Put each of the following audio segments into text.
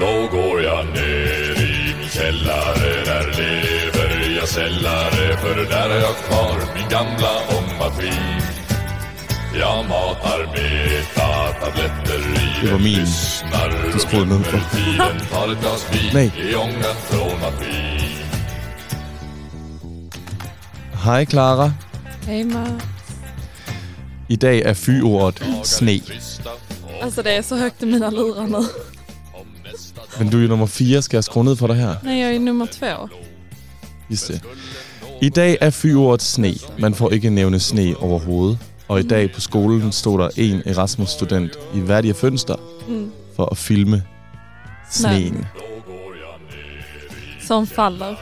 Då går jag ner i min källare, där lever jag sällare För där har jag kvar min gamla ångmaskin Jag matar metatabletter i Det var min. lyssnar Du skruede ned for. under tiden Tar ett glas vin Nej. i ångan från maskin Hej Clara. Hej. I dag er fyrordet sne. Alltså det är så högt i mina lurar nu. Men du er jo nummer 4. Skal jeg skrue ned for dig her? Nej, jag är nummer två. Just det. I dag er fyrordet sne. Man får ikke nævne sne overhovedet. Og i dag på skolen stod der en Erasmus-student i hvert fønster Mm. for at filme sneen. Som faller.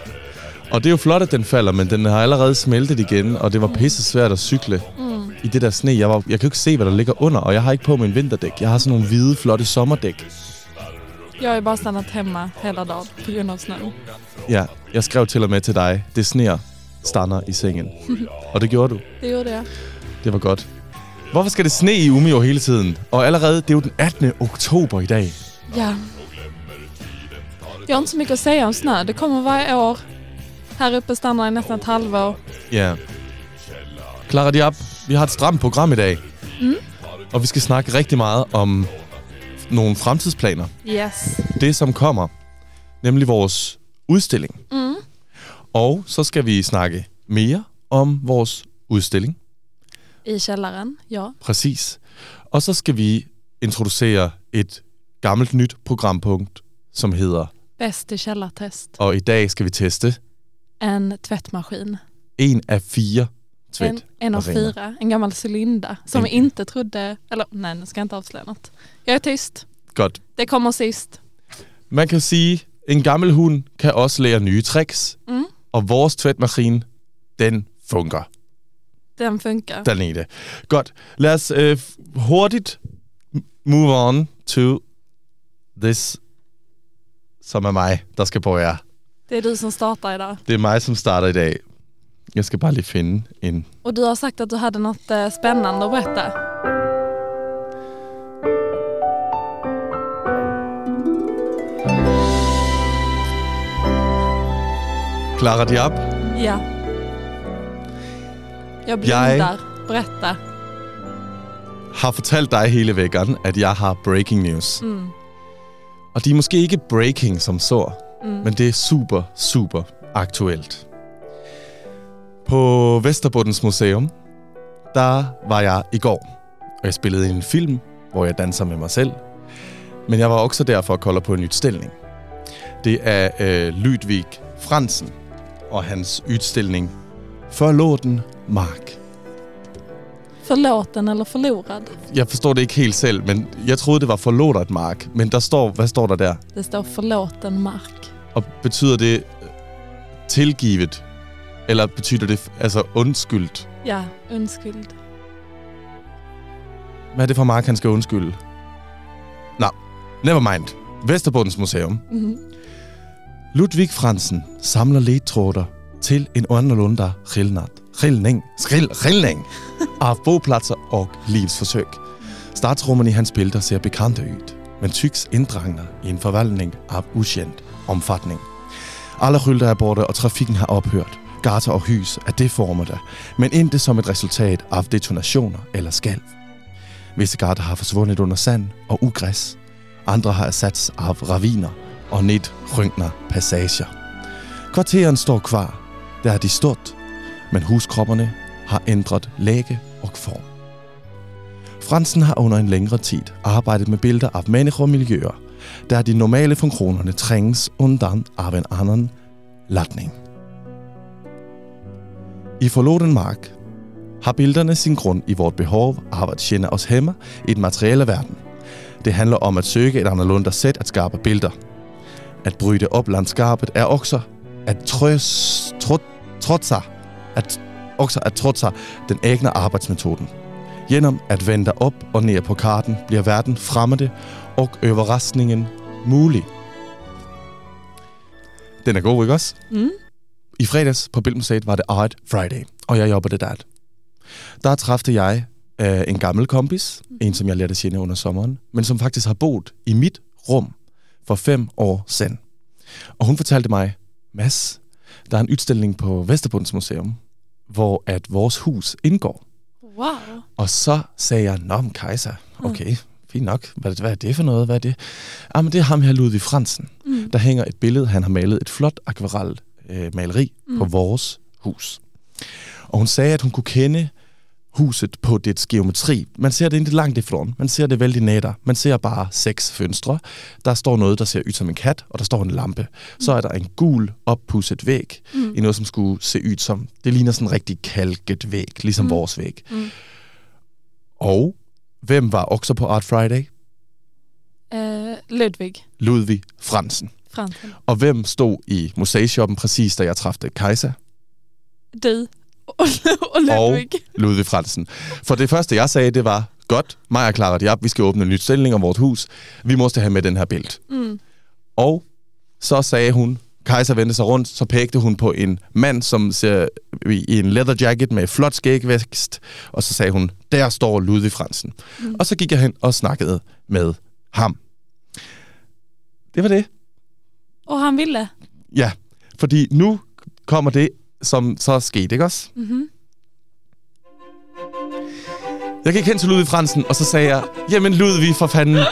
Og det er jo flot, at den falder, men den har allerede smeltet igen, og det var pisse svært at cykle Mm. i det der sne. Jeg, var, jeg kan jo ikke se, hvad der ligger under, og jeg har ikke på min vinterdæk. Jeg har sådan nogle hvide, flotte sommerdæk. Jag har ju bara stannat hemma hela dagen på grund av snö. Ja, jeg skrev til og med til dig, det sner stander i sengen. og det gjorde du. Det gjorde jag. Det var godt. Hvorfor skal det sne i Umeå hele tiden? Og allerede, det er jo den 18. oktober i dag. Ja. Jag har inte så mycket att säga om snö. Det kommer varje år. Här uppe stannar det nästan ett halvår. Ja. Clara Diab, vi har et stramt program i dag. Mm. Og vi skal snakke rigtig meget om nogle fremtidsplaner. Yes. Det, som kommer, nemlig vores udstilling. Mm. Og så skal vi snakke mere om vores udstilling. I källaren, ja. Præcis. Og så skal vi introducere et gammelt nyt programpunkt, som hedder, Bäst i källartest. og i dag skal vi teste En tvättmaskin. en fire En, tvätt. en av maskiner. fyra. En gammal cylinder. Som En- vi inte trodde... Eller nej, nu ska jag inte avslöja något. Jag är tyst. Godt. Det kommer sist. Man kan sige, en gammel hund kan også lære nye tricks, Mm. og vores tvætmaskine, den fungerer. Den funkar. Dernede. Godt. Lad os øh, hurtigt move on to this, som er mig, der skal på jer. Det är du som startar idag. Det er mig, som starter i dag. Jeg skal bare lige finde en... Och du har sagt att du hade något eh, spännande att berätta. Clara Diab, Ja. Jag blundar. Berätta. har fortalt dig hele vækkeren, at jeg har breaking news. Mm. Og de er måske ikke breaking som så, Mm. men det er super, super aktuelt. På Vesterbuddens Museum, der var jeg i går, og jeg spillede en film, hvor jeg danser med mig selv. Men jeg var også der for at kolde på en udstilling. Det er øh, Ludvig Fransen og hans udstilling Forlåten Mark. Förlåten eller förlorad. Jeg forstår det ikke helt selv, men jeg troede, det var forlåtet mark. Men der står, hvad står der der? Det står förlåten mark. Og betyder det øh, tilgivet? Eller betyder det altså undskyldt? Ja, undskyld. Hvad er det for mark, han skal undskylde? Nå, never mind. Vesterbundens Museum. Mhm. Ludvig Fransen samler ledtråder til en annorlunda skillnad. Skillning. Skrill, skillning av boplatser og livsforsøg. Startrummen i hans bilder ser bekante ud, men tycks inddragende i en forvandling av ukendt omfatning. Alle skylter er borte, og trafikken har ophørt. Gater og hus er deformede, men ikke som et resultat af detonationer eller skalv. Visse gater har forsvundet under sand og ugræs. Andre har ersats af raviner og nedrynkner passager. Kvarteren står kvar. Der er de stort, men huskropperne har ændret læge og form. Fransen har under en længere tid arbejdet med billeder af mennesker og miljøer, der de normale funktionerne trænges undan af en anden latning. I forlåten mark har billederne sin grund i vort behov af at kende os hjemme i den materielle verden. Det handler om at søge et anderledes sæt at skabe billeder. At bryde op landskabet er også at trøs, trot, trotsa, at, også at trotsa den egne arbejdsmetoden. Gennem at vende op og ned på karten bliver verden fremmede og overraskningen mulig. Den er god, ikke også? Mm. I fredags på Bilmuseet var det Art Friday, og jeg jobbede der. der træffede jeg øh, en gammel kompis, en som jeg lærte at kende under sommeren, men som faktisk har boet i mit rum for fem år siden. Og hun fortalte mig, Mads, der er en udstilling på Vesterbunds Museum, hvor at vores hus indgår. Wow. Og så sagde jeg, Nå, men Kaiser, okay, fint nok. Hvad, hvad er det for noget? Hvad er det? Ah, men det er ham her, Ludvig Fransen. Mm. Der hænger et billede, han har malet et flot akvarel øh, maleri mm. på vores hus. Og hun sagde, at hun kunne kende huset på dets geometri. Man ser det ikke langt ifrån. Man ser det vældig nætter. Man ser bare seks fønstre. Der står noget, der ser ud som en kat, og der står en lampe. Så er der en gul, oppudset væg mm. i noget, som skulle se ud som... Det ligner sådan en rigtig kalket væg, ligesom mm. vores væg. Mm. Og hvem var også på Art Friday? Eh, Ludvig Ludvig Fransen. Fransen. Og hvem stod i museishoppen præcis, da jeg træffede Kajsa? Och, och Ludvig. Ludvig Fransen. For det første, jeg sagde, det var, godt, mig og Clara Diab, vi skal åbne en ny stilling om vores hus. Vi måste have med den her bild. Mm. Og så sagde hun, Kajsa vendte sig rundt, så pegte hun på en mand, som ser i en leather jacket med flot skægvækst, og så sagde hun, der står Ludvig Fransen. Mm. Og så gik jeg hen og snakkede med ham. Det var det. Och han ville. Ja, fordi nu kommer det, som så skete, ikke også? Mhm. Jeg gik hen til Ludvig Fransen, og så sagde jeg, jamen Ludvig, for fanden,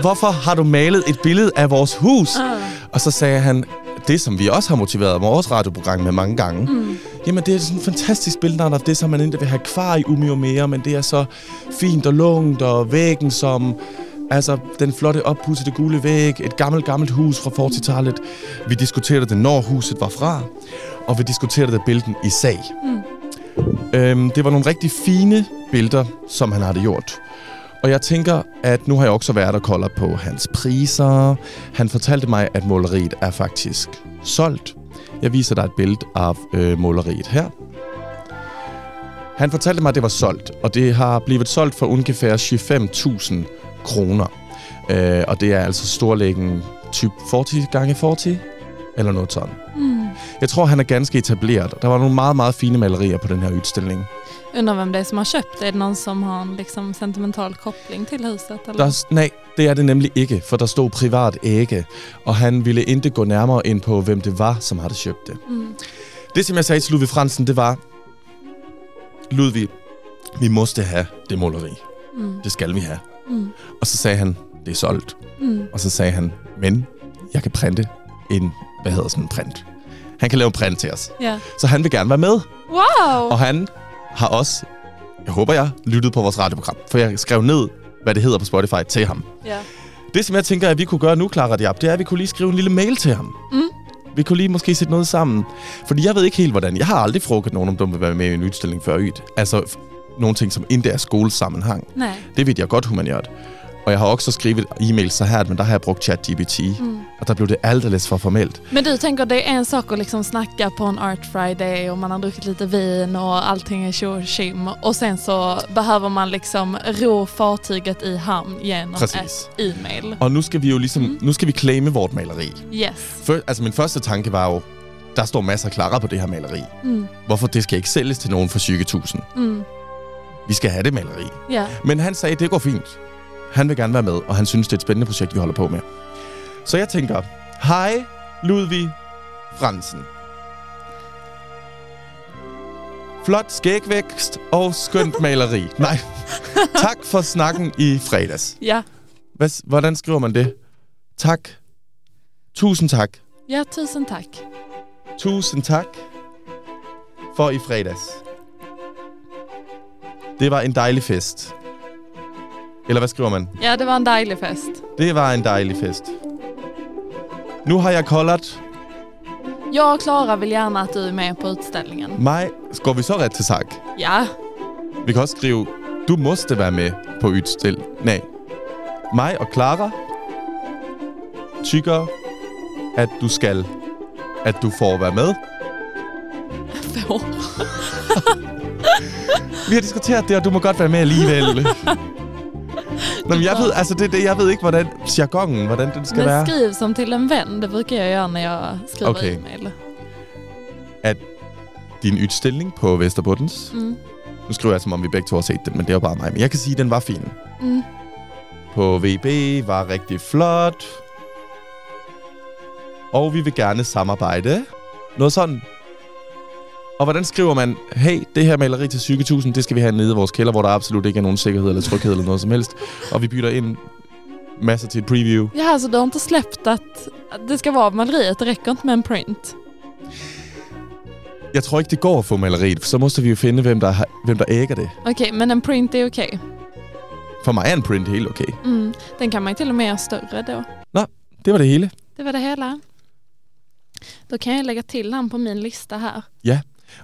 hvorfor har du malet et billede af vores hus? Ah. Og så sagde han, det som vi også har motiveret vores radioprogram med mange gange, mm. jamen det er sådan et fantastisk billede af det, som man ikke vil have kvar i og mere, men det er så fint og lungt, og væggen som, altså den flotte oppudsede gule væg, et gammelt, gammelt hus fra 40-tallet. Vi diskuterede det, når huset var fra, og vi diskuterede det bilden i sag. Mm. Øhm, det var nogle rigtig fine billeder, som han havde gjort. Og jeg tænker, at nu har jeg også været og kolder på hans priser. Han fortalte mig, at måleriet er faktisk solgt. Jeg viser dig et billede af øh, måleriet her. Han fortalte mig, at det var solgt, og det har blevet solgt for ungefær 25.000 kroner. Øh, og det er altså storlæggen typ 40 gange 40 eller noget sådan. Mm. Jeg tror, han er ganske etableret. Der var nogle meget, meget fine malerier på den her udstilling. Undrar vem det är som har köpt det. Är det någon som har en liksom, sentimental koppling till huset? Eller? Der, nej, det er det nemlig ikke, for der stod privat ægge, og han ville ikke gå nærmere ind på, hvem det var, som havde købt det. Mm. Det, som jeg sagde til Ludvig Fransen, det var, Ludvig, vi måste have det måleri. Mm. Det skal vi have. Mm. Og så sagde han, det er solgt. Mm. Og så sagde han, men jeg kan printe en, hvad hedder sådan en print. Han kan lave en print til os. Ja. Så han vil gerne være med. Wow! Og han har også, jeg håber jeg, lyttet på vores radioprogram. For jeg skrev ned, hvad det hedder på Spotify til ham. Ja. Det, som jeg tænker, at vi kunne gøre nu, Clara Diab, det er, at vi kunne lige skrive en lille mail til ham. Mm. Vi kunne lige måske sætte noget sammen. Fordi jeg ved ikke helt, hvordan. Jeg har aldrig frugtet nogen, om de vil være med i en udstilling før ydt. Altså nogle ting, som ikke er skolesammenhang. Nej. Det ved jeg godt, hun man gør. Og jeg har også skrevet e-mail så her, men der har jeg brugt ChatGPT. Mm. Og der blev det alldeles for formelt. Men du tänker det är en sak att liksom snacka på en Art Friday och man har druckit lite vin och allting är tjo och och sen så behöver man liksom ro fartyget i hamn genom Precis. ett e-mail. Og nu skal vi jo ligesom, Mm. nu skal vi claime vort maleri. Yes. Før, altså min første tanke var jo, der står masser af Clara på det her maleri. Mm. Hvorfor det skal ikke sælges til nogen for 20.000? Mm. Vi skal have det maleri. Ja. Men han sagde, det går fint. Han vil gerne være med, og han synes, det er et spændende projekt, vi holder på med. Så jeg tænker, hej Ludvig Fransen. Flot skægvækst og skønt maleri. Nej, tak for snakken i fredags. Ja. Hvad, hvordan skriver man det? Tak. Tusind tak. Ja, tusen tack. Tusind tak for i fredags. Det var en dejlig fest. Eller hvad skriver man? Ja, det var en dejlig fest. Det var en dejlig fest. Nu har jeg kollat Jag och Klara vill gärna att du är med på utställningen. mig. Går vi så ret til sak? Ja. Vi kan også skrive, du måste være med på udstil. Nej. Mig og Clara tykker, at du skal, at du får være med. Får. Vi har diskuteret det, og du må godt være med alligevel. Nå, men jeg ved, altså det, det, jeg ved ikke, hvordan jargonen, hvordan den skal Men være. skriv som till en vän. Det brukar jag göra när jag skriver Okej. e-mail. Din udstilling på Vesterbundens Mm. Nu skriver jeg, som om vi begge to har set den, men det jo bare mig. Men jeg kan sige, at den var fin. Mm. På VB var rigtig flot. Og vi vil gerne samarbejde. Noget sådan. Og hvordan skriver man, hey, det her maleri til Psyke 1000, det skal vi have nede i vores kælder, hvor der absolut ikke er nogen sikkerhed eller tryghed eller noget som helst. Og vi bytter ind masser til et preview. Ja, alltså du har inte släppt att det ska vara maleriet, det räcker inte med en print. Jeg tror ikke, det går at få maleriet, for så måste vi jo finde, hvem der, har, hvem der ægger det. Okej, men en print är okej. For mig er en print helt okay. Mm. Den kan man till och med göra större då. Det var det hele. Det var det hela. Då kan jag lägga till han på min lista här.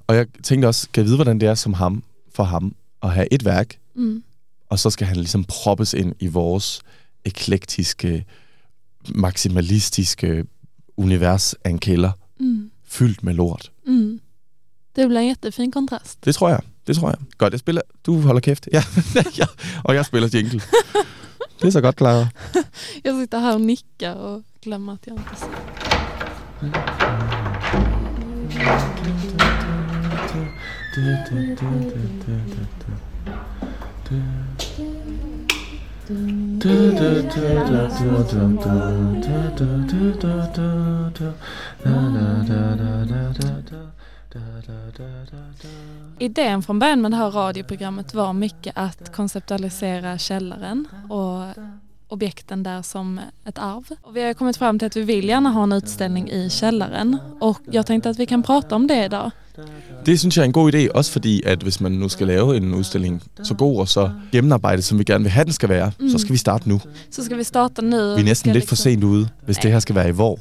Og jeg tænkte også, kan jeg vide, hvordan det er som ham, for ham at have et værk, Mm. og så skal han ligesom proppes ind i vores eklektiske, maksimalistiske univers af en kælder, Mm. fyldt med lort. Mm. Det blir en jättefin kontrast. Det tror jeg. Det tror jeg. Godt, jeg spiller... Du holder kæft. Ja. Og jeg spiller jingle. Det er så godt, Clara. Jag sitter här och nickar och glömmer att jag inte ser. Idén från början med det här radioprogrammet var mycket att konceptualisera källaren och objekten där som ett arv. Och vi har kommit fram till att vi vill gärna ha en utställning i källaren och jag tänkte att vi kan prata om det idag. Det synes jeg er en god idé, også fordi, at hvis man nu skal lave en udstilling så god og så gennemarbejdet, som vi gerne vil have, den skal være, mm. så skal vi starte nu. Så ska vi starta nu. Vi er næsten lidt for sent ude, hvis det her skal være i vår.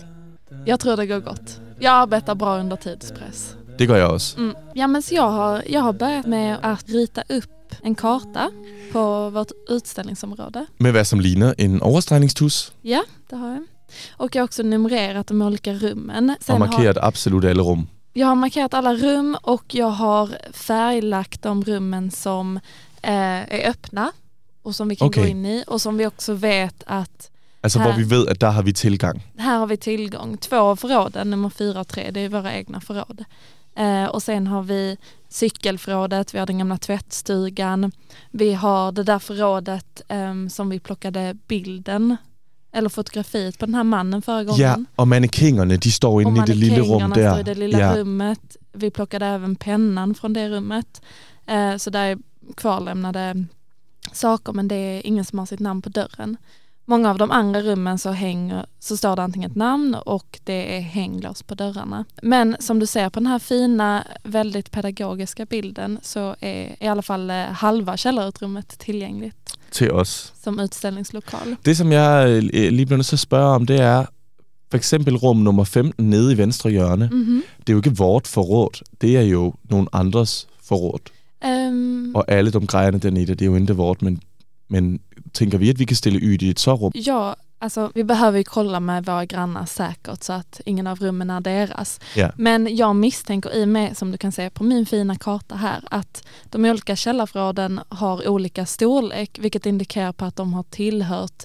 Jag tror det går gott. Jag arbetar bra under tidspress. Det gør jeg også. Mm. Ja, men så jag, har, jag har börjat med att rita upp en karta på vårt utställningsområde. Med hvad som ligner en overstregningstus, Ja, det har jag. Och jag har också numrerat de olika rummen. og Sen har, markeret absolut alle rum. Jag har markerat alla rum och jag har färglagt de rummen som eh, är öppna och som vi kan gå Okej. in i och som vi också vet att Altså, Her. hvor vi ved, at der har vi tilgang. här har vi tillgång. Två av förråden, nummer fyra och tre, det är våra egna förråd. Eh, och sen har vi cykelförrådet, vi har den gamla tvättstugan, vi har det där förrådet ehm, som vi plockade bilden eller fotografiet på den här mannen förra gången. Ja, og mannekingerne, de står och inde i det lille rum mannekängorna står i det lilla Ja. rummet. Vi plockade även pennan från det rummet. Eh, så där är kvarlämnade saker men det är ingen som har sitt namn på dörren. Många av de andra rummen så, hänger, så står det antingen ett namn och det är hänglås på dörrarna. Men som du ser på den här fina, väldigt pedagogiska bilden så är i alla fall eh, halva källarutrymmet tillgängligt til os. som utställningslokal. Det, som jeg øh, lige bliver nødt til at spørge om, det er for eksempel rum nummer 15 nede i venstre hjørne. Mhm. Det er jo ikke vort forråd. Det er jo nogle andres forråd. Ehm, Og alle de grejerne i det, det er jo ikke vort, men, men tænker vi, at vi kan stille yd i et så rum? Ja, alltså vi behöver ju kolla med våra grannar säkert så att ingen av rummen är deras. Ja. Men jag misstänker i och med, som du kan se på min fina karta här, att de olika källarförråden har olika storlek, vilket indikerar på att de har tillhört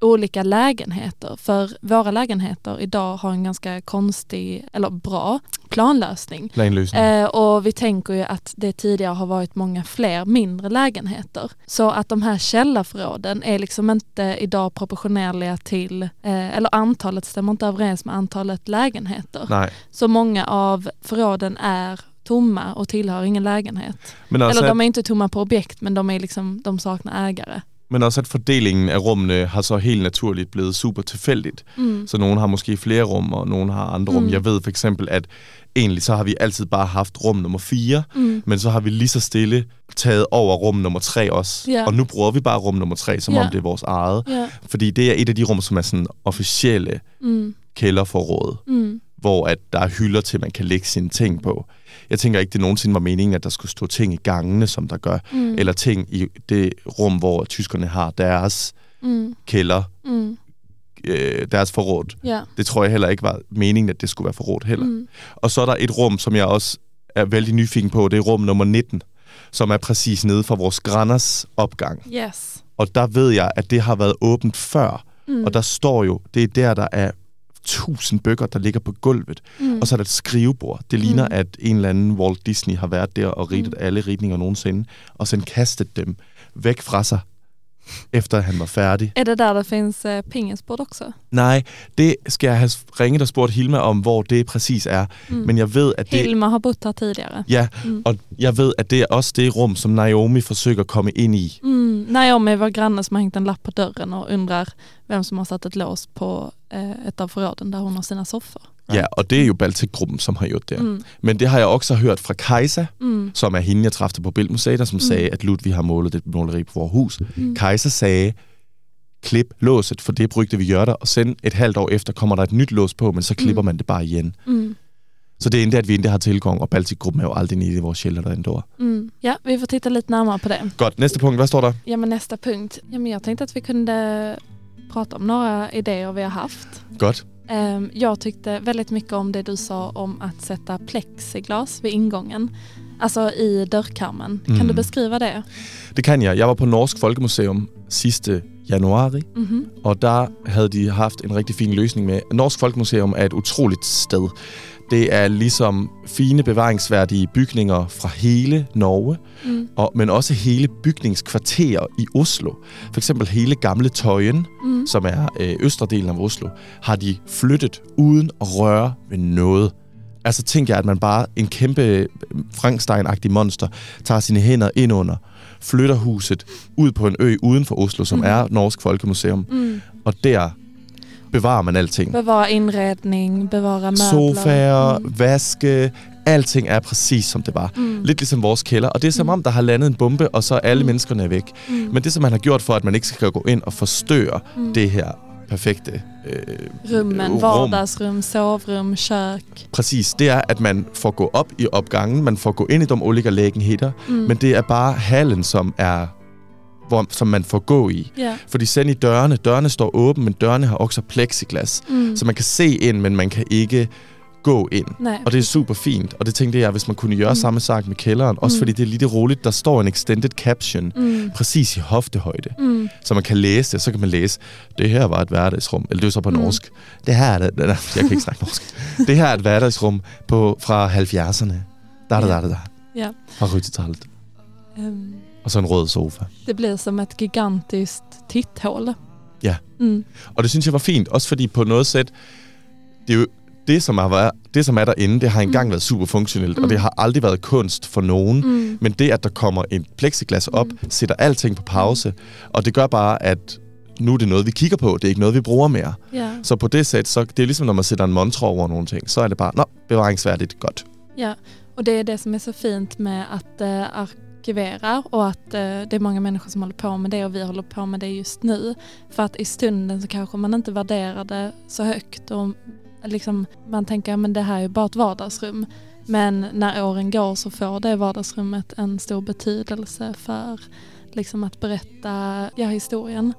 olika lägenheter. För våra lägenheter idag har en ganska konstig, eller bra, planlösning. Eh, och vi tänker ju att det tidigare har varit många fler mindre lägenheter. Så att de här källarförråden är liksom inte idag proportionerliga till, eh, eller antalet stämmer inte överens med antalet lägenheter. Nej. Så många av förråden är tomma och tillhör ingen lägenhet. Også, eller de är inte tomma på objekt men de, är liksom, de saknar ägare. Men også at fordelingen af rummene har så helt naturligt blevet super tilfældigt. Mm. Så nogen har måske flere rum, og nogen har andre rum. Mm. Jeg ved for eksempel, at egentlig så har vi altid bare haft rum nummer 4, Mm. men så har vi lige så stille taget over rum nummer 3 også. Ja. Og nu bruger vi bare rum nummer 3, som Ja. om det er vores eget. Ja. Fordi det er et af de rum, som er sådan officielle Mm. kælderforråd, Mm. hvor at der er hylder til, man kan lægge sine ting på. Jeg tænker ikke, det nogensinde var meningen, at der skulle stå ting i gangene, som der gør. Mm. Eller ting i det rum, hvor tyskerne har deres Mm. kælder, Mm. øh, deres forråd. Ja. Det tror jeg heller ikke var meningen, at det skulle være forråd heller. Mm. Og så er der et rum, som jeg også er vældig nyfiken på. Det er rum nummer 19, som er præcis nede for vores grænders opgang. Yes. Og der ved jeg, at det har været åbent før. Mm. Og der står jo, det er der, der er tusind bøger, der ligger på gulvet. Mm. Og så er der et skrivebord. Det ligner, Mm. at en eller anden Walt Disney har været der og ridet Mm. alle ridninger nogensinde, og sen kastet dem væk fra sig, efter han var færdig. Är det där det finns eh, pingisbord också? Nej, det skal jeg have ringet og spurgt Hilma om, hvor det præcis er. Mm. Men jeg ved, at det... Hilma har bott här tidigare. Ja, Mm. og jeg ved, at det er også det rum, som Naomi forsøger at komme ind i. Mm. Naomi var granne som har hängt en lapp på dörren och undrar vem som har satt ett lås på eh, ett av förråden där hon har sina soffor. Ja, og det er jo Baltic-gruppen, som har gjort det. Mm. Men det har jeg også hørt fra Kajsa, Mm. som er hende, jeg træffede på Bilmuseet, og som Mm. sagde, at Ludvig har målet et måleri på vores hus. Mm. Kajsa sagde, klip låset, for det brugte vi der, og sen et halvt år efter kommer der et nyt lås på, men så klipper Mm. man det bare igen. Mm. Så det er endda, at vi ikke har tilgang, og Baltic-gruppen er jo aldrig nede i vores kælder der ändå. Mm. Ja, vi får titta lite närmare på det. Godt, næste punkt, hvad står der? Ja, men nästa punkt. Ja, men jag tänkte att vi kunde prata om några idéer vi har haft. Godt. Ehm, Jag tyckte väldigt mycket om det du sa om att sätta plexiglas vid ingången. Alltså i dörrkarmen. Kan Mm. du beskriva det? Det kan jeg. Jeg var på Norsk Folkemuseum sidste januari, Mhm. og der havde de haft en rigtig fin løsning med. Norsk Folkemuseum er et utroligt sted. Det er ligesom fine bevaringsværdige bygninger fra hele Norge, Mm. og, men også hele bygningskvarterer i Oslo. For eksempel hele Gamle Tøyen, Mm. som er øh, østre delen af Oslo, har de flyttet uden at røre ved noget. Altså tænker jeg, at man bare, en kæmpe øh, Frankenstein-agtig monster, tager sine hænder ind under, flytter huset ud på en ø uden for Oslo, som Mhm. er Norsk Folkemuseum, Mm. og der bevarer man alting. Bevara inredning, bevara möbler. Sofaer, Mm. vaske, alting er præcis som det var. Mm. Lidt ligesom vores kælder, og det er som Mm. om, der har landet en bombe, og så er alle Mm. menneskerne er væk. Mm. Men det, som man har gjort for, at man ikke skal gå ind og forstøre Mm. det her perfekte øh, Rummen, rum. vardagsrum, sovrum, kök. Præcis, det er, at man får gå op i opgangen, man får gå ind i de olika lägenheder, Mm. men det er bare hallen, som er hvor, som man får gå i. Ja. Fordi sen i dørene, dørene står åbne, men dørene har også plexiglas. Mm. Så man kan se ind, men man kan ikke gå ind. Nej. Og det er super fint, og det tænkte jeg, hvis man kunne gøre Mm. mm. samme sak med kælderen. Også Mm. fordi det er lidt roligt, der står en extended caption Mm. præcis i hoftehøjde. Mm. Så man kan læse det, så kan man læse, det her var et hverdagsrum, eller det er så på Mm. norsk. Det her er, det, jeg kan ikke snakke norsk. Det her er et hverdagsrum på, fra 70'erne. Der, der, der, der, der. Ja. Fra 70-talet. Ehm, Og så en rød sofa. Det blir som ett gigantiskt titthål. Ja. Mm. Og det synes jeg var fint, også fordi på noget sæt, det er jo det, som er, været- det, som er derinde, det har engang Mm. været super funktionelt, Mm. og det har aldrig været kunst for nogen. Mm. Men det, at der kommer en plexiglas op, Mm. sætter alting på pause, og det gør bare, at nu er det noget, vi kigger på. Det er ikke noget, vi bruger mere. Ja. Så på det sæt, så det er ligesom, når man sætter en montre over nogle ting, så er det bare, nå, bevaringsværdigt, godt. Ja, och det är det som är så fint med att eh, arkivera och att eh, det är många människor som håller på med det och vi håller på med det just nu. För att i stunden så kanske man inte värderar det så högt och liksom, man tänker att det här är bara ett vardagsrum. Men när åren går så får det vardagsrummet en stor betydelse för liksom att berätta ja, historien.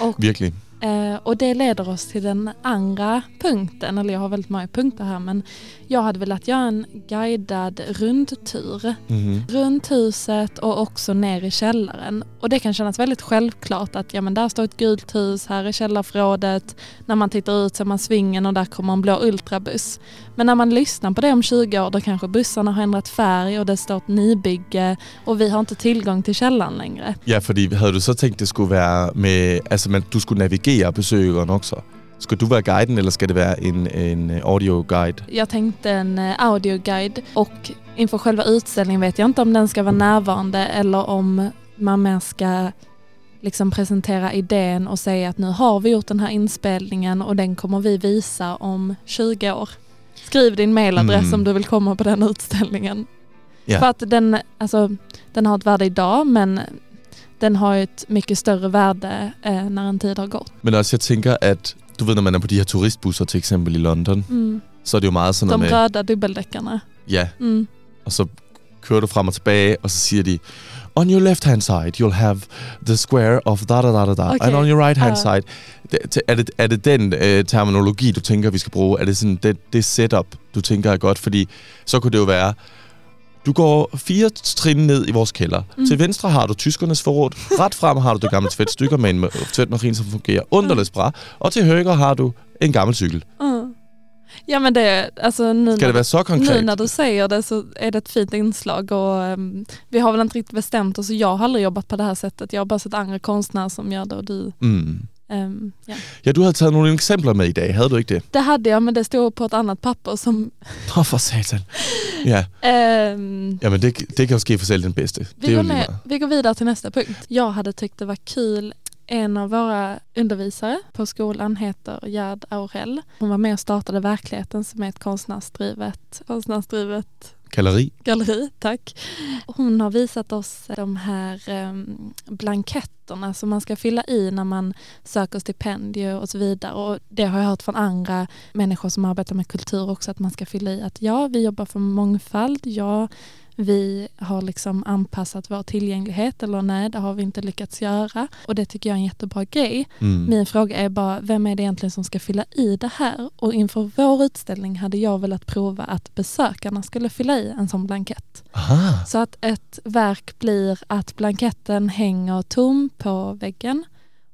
Och Virkelig. Eh, och det leder oss till den andra punkten, eller jag har väldigt många punkter här men jag hade velat göra en guidad rundtur Mm-hmm. runt huset och också ner i källaren. Och det kan kännas väldigt självklart att ja, men där står ett gult hus, här är källarförrådet. När man tittar ut ser man svingen och där kommer en blå ultrabuss. Men när man lyssnar på det om 20 år då kanske bussarna har ändrat färg och det står ett nybygge och vi har inte tillgång till källaren längre. Ja, fordi havde du så tænkt, det skulle være med, altså man, du skulle navigere besøgeren også? Skal du være guiden, eller skal det være en, en audio guide? Jag tänkte en eh, audioguide och inför själva utställningen vet jag inte om den ska vara närvarande eller om man mer ska liksom presentera idén och säga att nu har vi gjort den här inspelningen och den kommer vi visa om 20 år. Skriv din mailadress Mm. om du vill komma på den utställningen. Ja. För att den, alltså, den har ett värde idag men den har ju ett mycket större värde eh, när en tid har gått. Men også, jeg tænker, at du ved, når man er på de her turistbusser, til eksempel i London, Mm. så er det jo meget sådan De noget med, röda dubbeldäckarna. ja, Mm. og så kører du frem og tilbage, og så siger de, on your left hand side, you'll have the square of da da da da da, Okay. and on your right hand Ah. side. Det, er, det, er det den øh, terminologi, du tænker, vi skal bruge? Er det sådan det, det setup, du tænker er godt? Fordi så kunne det jo være, du går fire trin ned i vores kælder. Mm. Mm. Til venstre har du tyskernes forråd. Ret frem har du det gamle tvætstykker med en tvætmarin, som fungerer. Underligt bra. Og til højre har du en gammel cykel. Mm. Ja men det, alltså nu, Ska det vara så nu konkret? när du säger det så är det ett fint inslag och ehm, vi har väl inte riktigt bestämt oss. Jag har aldrig jobbat på det här sättet. Jag har bara sett andra konstnärer som gör det och du, Mm. Ehm, ja. Ja, du havde taget nogle eksempler med i dag, havde du ikke det? Det hade jag men det stod på ett annat papper som, Nå, for satan. Ja, ehm, jamen det, det kan jo ske for selv den bedste. det Vi jo går, meget. vi går vidare till nästa punkt. Jag hade tyckt det var kul en av våra undervisare på skolan heter Gerd Aurell. Hon var med och startade Verkligheten som är ett konstnärsdrivet, konstnärsdrivet Kalleri. galleri. Tack. Hon har visat oss de här um, blanketterna som man ska fylla i när man söker stipendier och så vidare. Och det har jag hört från andra människor som arbetar med kultur också att man ska fylla i att ja, vi jobbar för mångfald. Ja, vi har liksom anpassat vår tillgänglighet eller nej, det har vi inte lyckats göra. Och det tycker jag är en jättebra grej. Mm. Min fråga är bara, vem är det egentligen som ska fylla i det här? Och inför vår utställning hade jag velat prova att besökarna skulle fylla i en sån blankett. Aha. Så att ett verk blir att blanketten hänger tom på väggen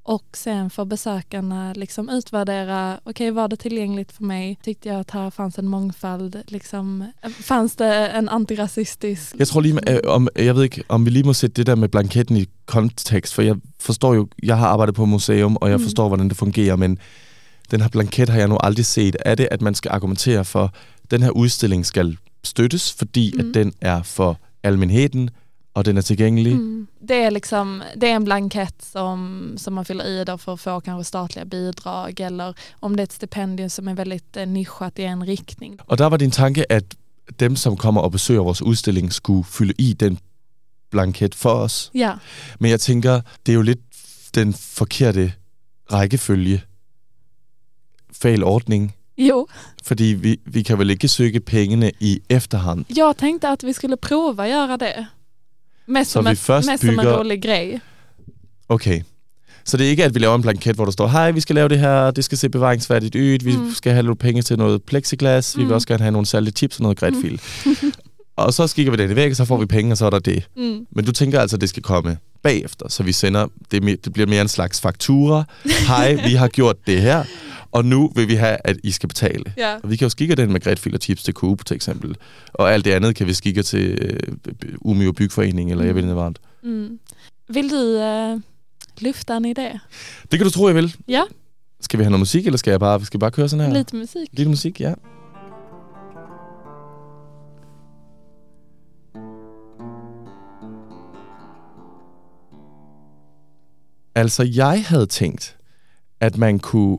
och sen får besökarna liksom utvärdera, okej var det tillgängligt för mig? Tyckte jag att här fanns en mångfald? Liksom, fanns det en antirasistisk... Jeg tror lige, øh, om, jeg ved ikke, om vi lige må sætte det der med blanketten i kontekst, for jeg forstår jo, jeg har arbejdet på museum, og jeg Mm. forstår, hvordan det fungerer, men den her blanket har jeg nu aldrig set. Er det, at man skal argumentere for, at den her udstilling skal støttes, fordi Mm. at den er for almenheden, og den er tilgængelig? Mm. Det, är liksom, det är en blankett som, som man fyller i för att få kanske statliga bidrag eller om det är ett stipendium som är väldigt eh, nischat i en riktning. Og der var din tanke, at dem, som kommer og besøger vores udstilling, skulle fylde i den blanket for os. Ja, Men jeg tænker, det er jo lidt den forkerte rækkefølge. Fejl ordning. jo. Fordi vi, vi kan vel ikke søge pengene i efterhånd. Jag tänkte att vi skulle prova göra det. Mest, Så som, vi ett, först mest som en bygger- rolig grej. Okay. Så det er ikke, at vi laver en blanket, hvor der står, hej, vi skal lave det her, det skal se bevaringsværdigt ud, vi Mm. skal have lidt penge til noget plexiglas, vi vil Mm. også gerne have nogle salte chips og noget grætfil. og så skikker vi det i væk, og så får vi penge, og så er der det. Mm. Men du tænker altså, at det skal komme bagefter, så vi sender, det, det bliver mere en slags faktura. Hej, vi har gjort det her, og nu vil vi have, at I skal betale. Ja. Og vi kan jo skikke den med grætfil og chips til Coop, til eksempel. Og alt det andet kan vi skikke til øh, Umeå Bygforening, eller jeg ved ikke hvad. Mm. Du eh, lyfta en idé? Det kan du tro, jeg vil. Ja, Skal vi have noget musik, eller skal jeg bare, skal vi bare køre sådan her? lite musik. Lidt musik, ja. Altså, jeg havde tænkt, at man kunne...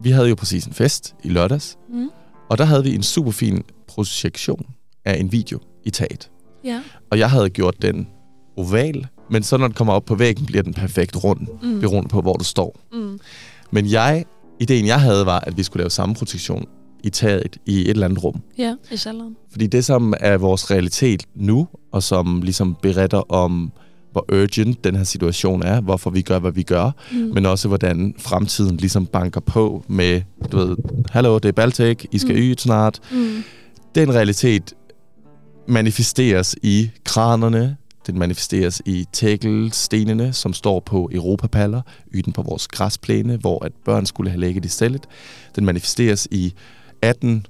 Vi havde jo præcis en fest i lørdags, Mm. og der havde vi en super fin projektion af en video i taget. Ja. Og jeg havde gjort den oval, men så når den kommer op på væggen, bliver den perfekt rund, Mm. beroende på, hvor du står. Mm. Men jeg, ideen jeg havde, var, at vi skulle lave samme projektion i taget i et eller andet rum. Ja, i källaren. Fordi det, som er vores realitet nu, og som ligesom beretter om, hvor urgent den her situation er, hvorfor vi gør, hvad vi gør, Mm. men også hvordan fremtiden ligesom banker på med, du ved, hallo, det er Baltic, I skal Mm. mm. snart. Mm. Den realitet manifesteres i kranerne, den manifesteres i tækkelstenene, som står på europapaller, yden på vores græsplæne, hvor at børn skulle have lægget i stillet. Den manifesteres i 18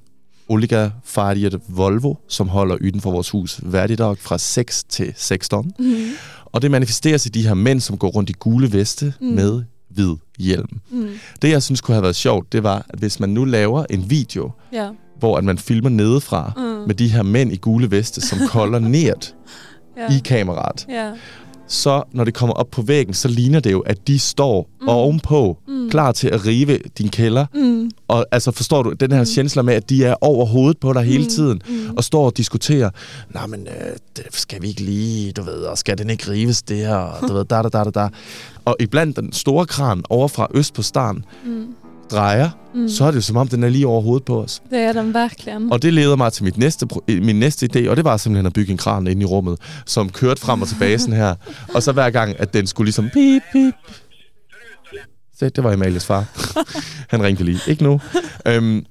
Oliga Fardiet Volvo, som holder yden for vores hus hverdag fra 6 til 16. Mm. Og det manifesteres i de her mænd, som går rundt i gule veste mm. med hvid hjelm. Mm. Det, jeg synes kunne have været sjovt, det var, at hvis man nu laver en video, Ja. hvor at man filmer nedefra, Mm. med de her mænd i gule veste, som kolder ned ja. i kameraet, Ja. Så når det kommer op på væggen, så ligner det jo, at de står Mm. ovenpå, Mm. klar til at rive din kælder. Mm. Og altså forstår du, den her Mm. sjænsler med, at de er over hovedet på dig hele Mm. tiden, Mm. og står og diskuterer, nej, men øh, det skal vi ikke lige, du ved, og skal den ikke rives det her, og du ved, da, da, da, da, da. Og iblandt den store kran over fra øst på starten Mm. Drejer, Mm. så er det jo som om, den er lige over hovedet på os. Det är den verkligen. Og det leder mig til mit næste, øh, min næste idé, og det var simpelthen at bygge en kran inde i rummet, som kørte frem og tilbage sådan her. Og så hver gang, at den skulle ligesom pip, pip. Se, det var Amalies far. Han ringte lige. Ikke nu. Øhm,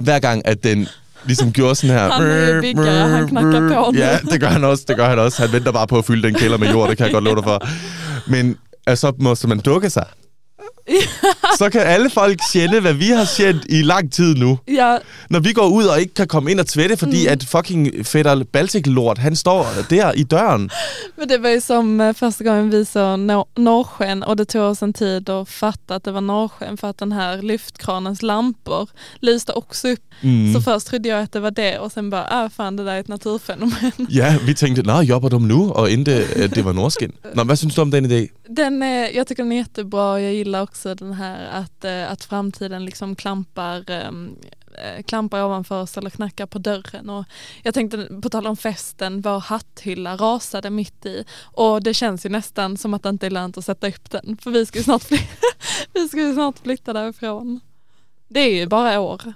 hver gang, at den ligesom gjorde sådan her... Han er jo byggere, han knakker på. Ja, det gør han også, det gør han også. Han venter bare på at fylde den kælder med jord, det kan jeg godt love dig for. Men altså, så måste man dukke sig. så kan alle folk kende, hvad vi har kendt i lang tid nu. Ja, Når vi går ud og ikke kan komme ind og tvætte, fordi mm. at fucking fætter Baltic-lort, han står der i døren. men det var ju som eh, första gången vi såg nor- norrsken och det tog oss en tid att fatta att det var norrsken för att den här lyftkranens lampor lyste också upp. Mm. Så först trodde jag att det var det och sen bara, ah fan det där är ett naturfenomen. Ja, vi tænkte, nej, jobber de nu? Og endte, at det var nordskin. Nå, hvad synes du om den idé? Den är, jag tycker den är jättebra och jag gillar också den här att, eh, att framtiden liksom klampar, ehm, eh, klampar ovanför oss eller knackar på dörren. Och jag tänkte på tal om festen, vår hatthylla rasade mitt i och det känns ju nästan som att det inte är lönt att sätta upp den för vi ska ju snart, fly- vi ska ju snart flytta därifrån. Det är ju bara år.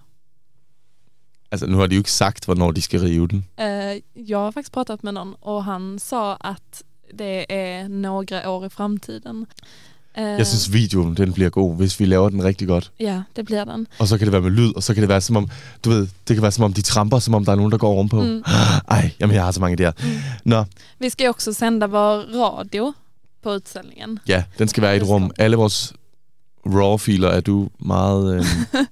Altså, nu har de jo ikke sagt, hvornår de skal rive den. Eh, Jag har faktiskt pratat med någon och han sa att det är några år i framtiden. Jeg synes, videoen den bliver god, hvis vi laver den rigtig godt. Ja, det blir den. Og så kan det være med lyd, og så kan det være som om, du ved, det kan være som om de tramper, som om der er nogen, der går ovenpå. Mm. Mm. Ej, jamen jeg har så mange der. Mm. Nå, Vi ska ju också sända vår radio på utställningen. ja, den skal være i et rum. Alle vores raw-filer er du meget...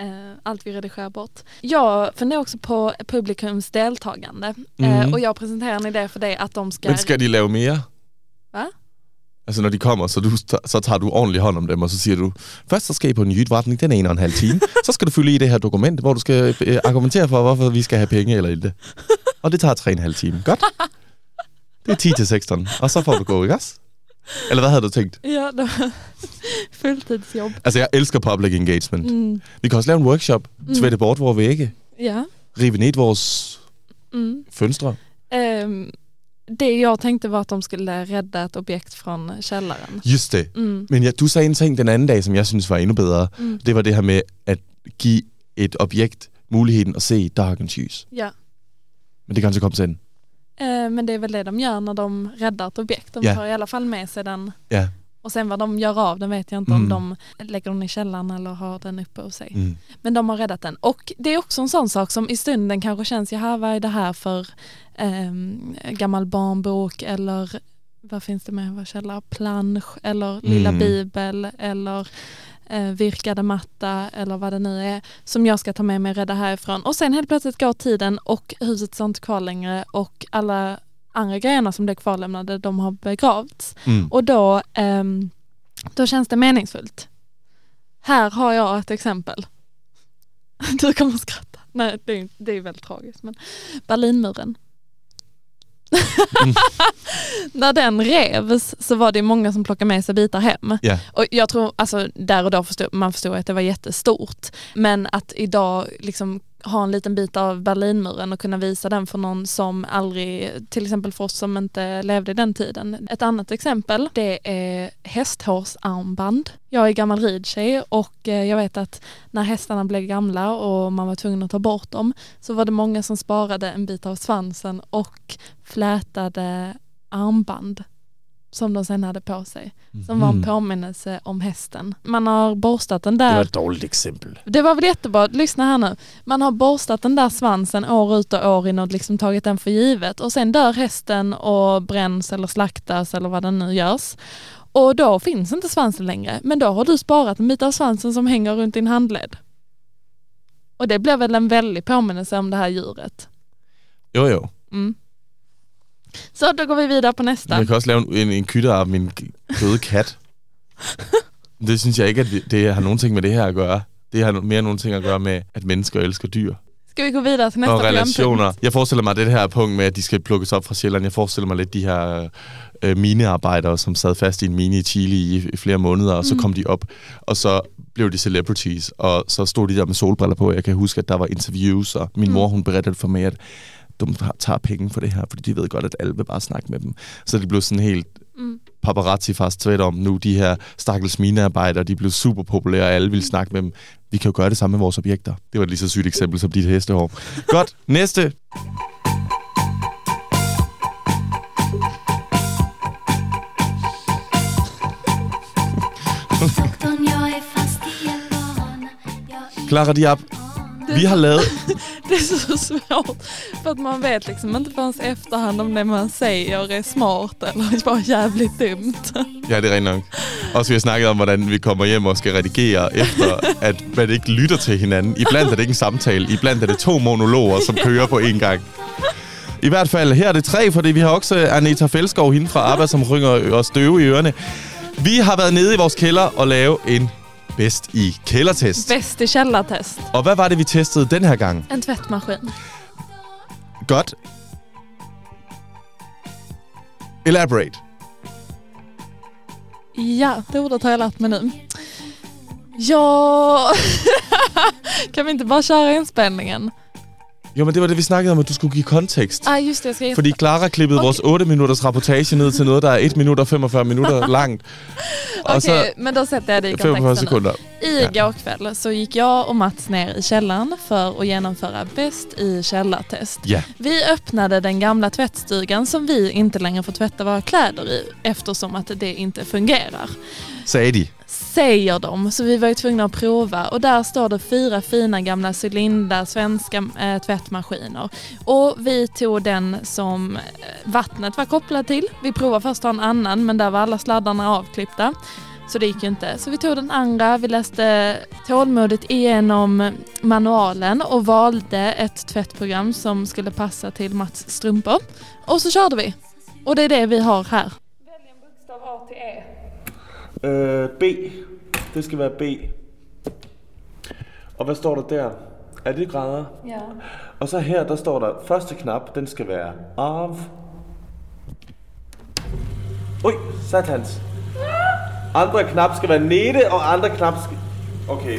Øh, Allt vi redigerar bort. Jag funderar också på publikums deltagande eh, och jag presenterar en idé för dig att de ska... men skal de lave mere? Hvad? Altså når de kommer, så, du, så tager du ordentlig hånd om dem, og så siger du, først så skal I på en jytretning, den er en og en halv time. så skal du fylde i det her dokument, hvor du skal øh, argumentere for, hvorfor vi skal have penge eller ikke. Og det tager tre og en halv time. Godt. Det er 10 til 16, og så får du gå, ikke også? Eller hvad havde du tænkt? Ja, det var fulltidsjobb. Altså, jeg elsker public engagement. Mm. Vi kan også lave en workshop, tvætte bort vores vægge, Ja. rive ned vores Mm. fønstre. Ehm, det jag tänkte var att de skulle rädda ett objekt från källaren. Just det. Mm. Men ja, du sagde en ting den anden dag, som jeg synes var endnu bedre. Mm. Det var det her med at give et objekt muligheden at se dagens lys. Ja. Men det kan så komme sen. Eh, men det är väl det de gör när de räddar ett objekt. De Ja. tar i alla fall med sig den. Ja. Och sen vad de gör av den vet jag inte Mm. om de lägger den i källaren eller har den uppe hos sig. Mm. Men de har räddat den. Och det är också en sån sak som i stunden kanske känns, jaha vad är det här för um, gammal barnbok eller vad finns det med, vad källa, plansch eller lilla Mm. bibel eller eh, virkade matta eller vad det nu är som jag ska ta med mig och rädda härifrån. Och sen helt plötsligt går tiden och huset står inte kvar längre och alla andra grejerna som blev kvarlämnade de har begravts. Mm. Och då, ehm, då känns det meningsfullt. Här har jag ett exempel. Du kommer att skratta. Nej, det är, det är väldigt tragiskt. Men Berlinmuren. Mm. När den revs så var det många som plockade med sig bitar hem. Ja. Och jag tror, alltså där och då förstod man förstod att det var jättestort. Men att idag liksom ha en liten bit av Berlinmuren och kunna visa den för någon som aldrig, till exempel för oss som inte levde i den tiden. Ett annat exempel, det är hästhårsarmband. Jag är gammal ridtjej och eh, jag vet att när hästarna blev gamla och man var tvungen att ta bort dem så var det många som sparade en bit av svansen och flätade armband som de sen hade på sig. Som var en Mm. påminnelse om hästen. Man har borstat den Det där var et dårligt eksempel. det var väl jättebra, lyssna här nu. Man har borstat den där svansen år ut och år in och liksom tagit den för givet och sen dör hästen och bränns eller slaktas eller vad den nu görs. Och då finns inte svansen längre, men då har du sparat en bit av svansen som hänger runt din handled. Och det blir väl en väldig påminnelse om det här djuret. Jo, jo. Mm. Så då går vi vidare på nästa. Jeg kan også lave en, en, kytter af min døde kat. det synes jeg ikke, at det, det har nogen ting med det her at gøre. Det har mere nogle ting at gøre med, at mennesker elsker dyr. Ska vi gå vidare till nästa og relationer. programpunkt? Jeg forestiller mig det her punkt med, at de skal plukkes op fra Sjælland. Jeg forestiller mig lidt de her øh, minearbejdere, som sad fast i en mine i Chile i, i flere måneder, og så Mm. kom de op, og så blev de celebrities, og så stod de der med solbriller på. Jeg kan huske, at der var interviews, og min Mm. mor, hun berettede for mig, at de har- tager penge for det her, fordi de ved godt, at alle vil bare snakke med dem. Så det blev sådan helt Mm. paparazzi fast tvæt om nu. De her stakkels minearbejdere, de blev super populære, og alle ville snakke med dem. Vi kan jo gøre det samme med vores objekter. Det var et lige så sygt eksempel som dit hestehår. Godt, næste. Clara Diab, vi har lavet... Det är så svårt för att man vet liksom inte förrän efterhand om det man säger är smart eller bara jävligt dumt. Ja, det er rent nok. Og så vi har snakket om, hvordan vi kommer hjem og skal redigere, efter at man ikke lytter til hinanden. Iblandt er det ikke en samtale. Iblandt er det to monologer, som kører på én gang. I hvert fald, her er det tre, fordi vi har også Anita Felskov, hende fra ABBA, som rynger os døve i ørerne. Vi har været nede i vores kælder og lave en bedst i kældertest. Bäst i källartest. Og hvad var det, vi testede den her gang? En tvättmaskin. Godt. Elaborate. Ja, det ordet har jag lärt mig nu. Ja... kan vi inte bara köra inspelningen? Jo, men det var det, vi snakkede om, at du skulle give kontekst. Ah, just det, jeg skal... Fordi Clara klippede Okay. vores 8 minutters rapportage ned til noget, der er 1 minut og 45 minutter langt. Okej, så men då sätter jag det i 45 kontexten. I går kväll så gick jag och Mats ner i källaren för att genomföra bäst i källartest. Ja, Vi öppnade den gamla tvättstugan som vi inte längre får tvätta våra kläder i eftersom att det inte fungerar. sagde de. Säger de, så vi var ju tvungna att prova och där står det fyra fina gamla cylindrar, svenska eh, tvättmaskiner. Och vi tog den som eh, vattnet var kopplat till. Vi provade först att ta en annan men där var alla sladdarna avklippta. Så det gick ju inte. Så vi tog den andra, vi läste tålmodigt igenom manualen och valde ett tvättprogram som skulle passa till Mats strumpor. Och så körde vi. Och det är det vi har här. Välj en bokstav A till E. Øh, B. Det skal være B. Og hvad står der der? Er det grader? Ja. Og så her, der står der, første knap, den skal være av. Ui, satans. Andre knap skal være nede, og andre knap skal... Okay.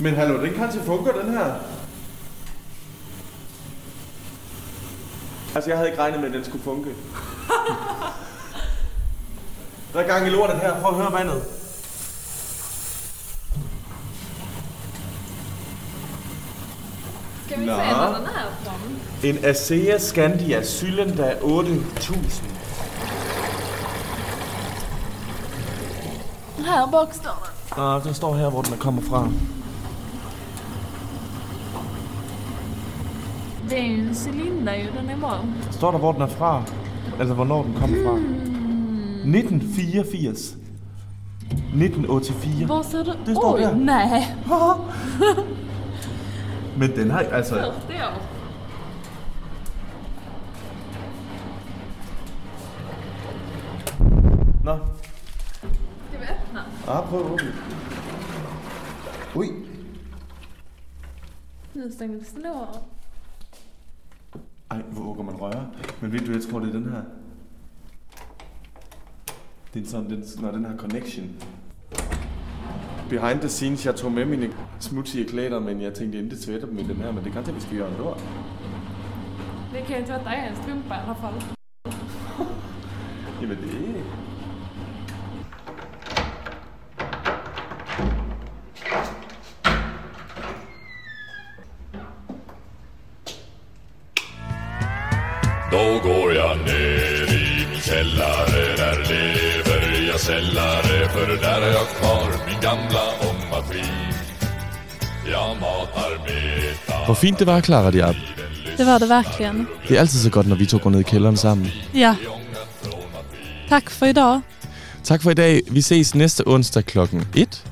Men hallo, den kan til funker, den her. Altså, jeg havde ikke regnet med, at den skulle funke. Der er gang i lortet her. Prøv at høre vandet. Ska vi Nå. se var den är från? En Asea Scandia Cylinder 8000. Här bak står den. Nå, den står her, hvor den er kommer fra. Det ju en cylinder ju, den är bra. Står der, hvor den er fra? Altså, hvornår den kommer fra? 1984. 1984. Var ser du? Det står Oj, där. nej. Men den har altså... 40 år. Nå, Ska vi öppna? ah, prøv at åbne. Ui. Nu den av. Ej, hvor kan man røre? Men ved du, jeg tror, det er den her. Det er sådan, den, når den har connection. Behind the scenes, jeg tog med mine smutsige klæder, men jeg tænkte ikke tvætte dem i den her, men det kan til, vi skal gøre noget. Vi kan ju tvätta en strumpa i alla fall. Jamen det Hvor fint det var, Clara Diab. Det var det verkligen. Det er altid så godt, når vi to går ned i kælderen sammen. Ja. Tack för idag. Tak for i dag. Vi ses næste onsdag klokken 1.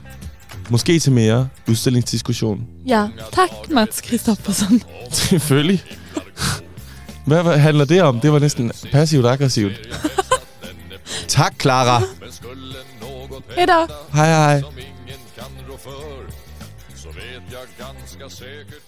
Måske til mere udstillingsdiskussion. Ja, tack Mats Kristoffersson. Selvfølgelig. Hvad, handler det om? Det var næsten passivt aggressivt. tak, Clara. Något Hejdå. Hej, hej. som ingen kan rå för Så vet jag ganska säkert